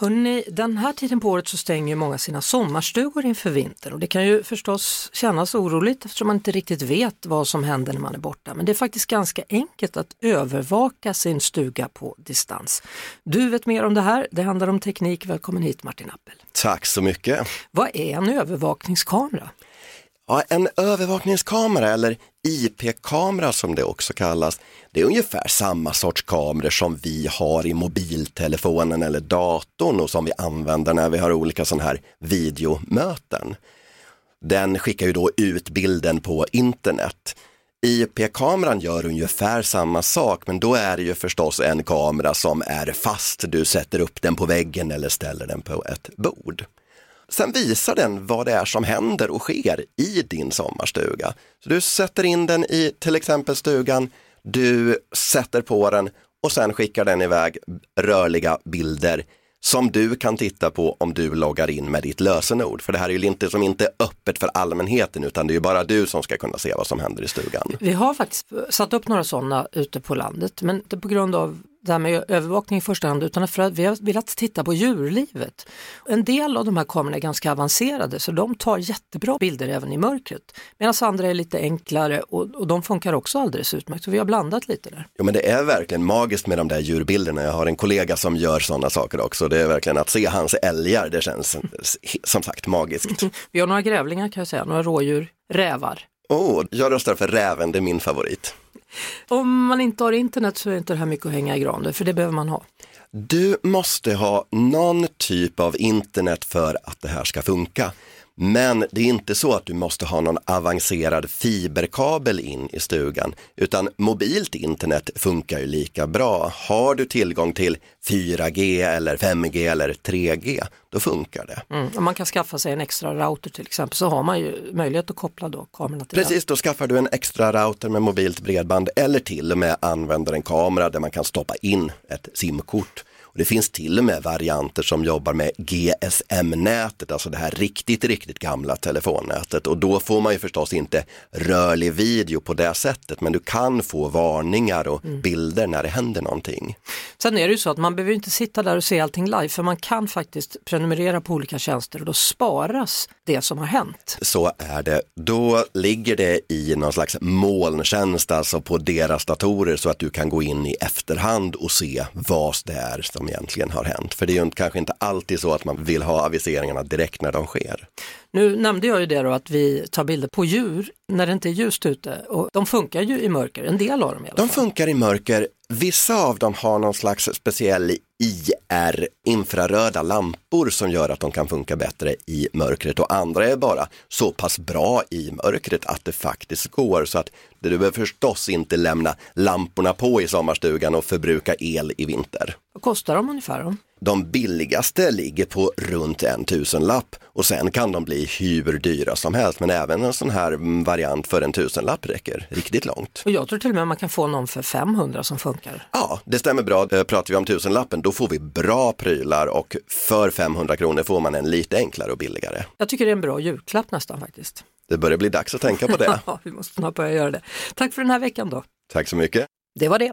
Hörrni, den här tiden på året så stänger många sina sommarstugor inför vintern och det kan ju förstås kännas oroligt eftersom man inte riktigt vet vad som händer när man är borta. Men det är faktiskt ganska enkelt att övervaka sin stuga på distans. Du vet mer om det här, det handlar om teknik. Välkommen hit Martin Appel. Tack så mycket. Vad är en övervakningskamera? Ja, en övervakningskamera eller IP-kamera som det också kallas, det är ungefär samma sorts kameror som vi har i mobiltelefonen eller datorn och som vi använder när vi har olika sådana här videomöten. Den skickar ju då ut bilden på internet. IP-kameran gör ungefär samma sak men då är det ju förstås en kamera som är fast. Du sätter upp den på väggen eller ställer den på ett bord. Sen visar den vad det är som händer och sker i din sommarstuga. Så du sätter in den i till exempel stugan, du sätter på den och sen skickar den iväg rörliga bilder som du kan titta på om du loggar in med ditt lösenord. För det här är ju inte som inte är öppet för allmänheten utan det är ju bara du som ska kunna se vad som händer i stugan. Vi har faktiskt satt upp några sådana ute på landet men inte på grund av det här med övervakning i första hand utan för att vi har velat titta på djurlivet. En del av de här kamerorna är ganska avancerade så de tar jättebra bilder även i mörkret. Medan andra är lite enklare och, och de funkar också alldeles utmärkt. Så vi har blandat lite där. Jo men det är verkligen magiskt med de där djurbilderna. Jag har en kollega som gör sådana saker också. Det är verkligen att se hans älgar, det känns som sagt magiskt. vi har några grävlingar kan jag säga, några rådjur, rävar. Oh, jag röstar för räven, det är min favorit. Om man inte har internet så är inte det här mycket att hänga i granen, för det behöver man ha. Du måste ha någon typ av internet för att det här ska funka. Men det är inte så att du måste ha någon avancerad fiberkabel in i stugan, utan mobilt internet funkar ju lika bra. Har du tillgång till 4G eller 5G eller 3G, då funkar det. Mm. Om man kan skaffa sig en extra router till exempel så har man ju möjlighet att koppla då kameran till Precis, den. då skaffar du en extra router med mobilt bredband eller till och med använder en kamera där man kan stoppa in ett simkort och det finns till och med varianter som jobbar med GSM-nätet, alltså det här riktigt, riktigt gamla telefonnätet. Och då får man ju förstås inte rörlig video på det sättet, men du kan få varningar och mm. bilder när det händer någonting. Sen är det ju så att man behöver inte sitta där och se allting live, för man kan faktiskt prenumerera på olika tjänster och då sparas det som har hänt. Så är det. Då ligger det i någon slags molntjänst, alltså på deras datorer, så att du kan gå in i efterhand och se vad det är som egentligen har hänt. För det är ju kanske inte alltid så att man vill ha aviseringarna direkt när de sker. Nu nämnde jag ju det då att vi tar bilder på djur när det inte är ljust ute och de funkar ju i mörker, en del av dem i alla fall. De funkar i mörker, vissa av dem har någon slags speciell IR, infraröda lampor som gör att de kan funka bättre i mörkret och andra är bara så pass bra i mörkret att det faktiskt går så att du behöver förstås inte lämna lamporna på i sommarstugan och förbruka el i vinter. Vad kostar de ungefär? Då? De billigaste ligger på runt en tusenlapp och sen kan de bli hur dyra som helst men även en sån här variant för en tusenlapp räcker riktigt långt. Och jag tror till och med man kan få någon för 500 som funkar. Ja, det stämmer bra. Eh, pratar vi om tusenlappen då får vi bra prylar och för 500 kronor får man en lite enklare och billigare. Jag tycker det är en bra julklapp nästan faktiskt. Det börjar bli dags att tänka på det. ja, vi måste snart börja göra det. Tack för den här veckan då. Tack så mycket. Det var det.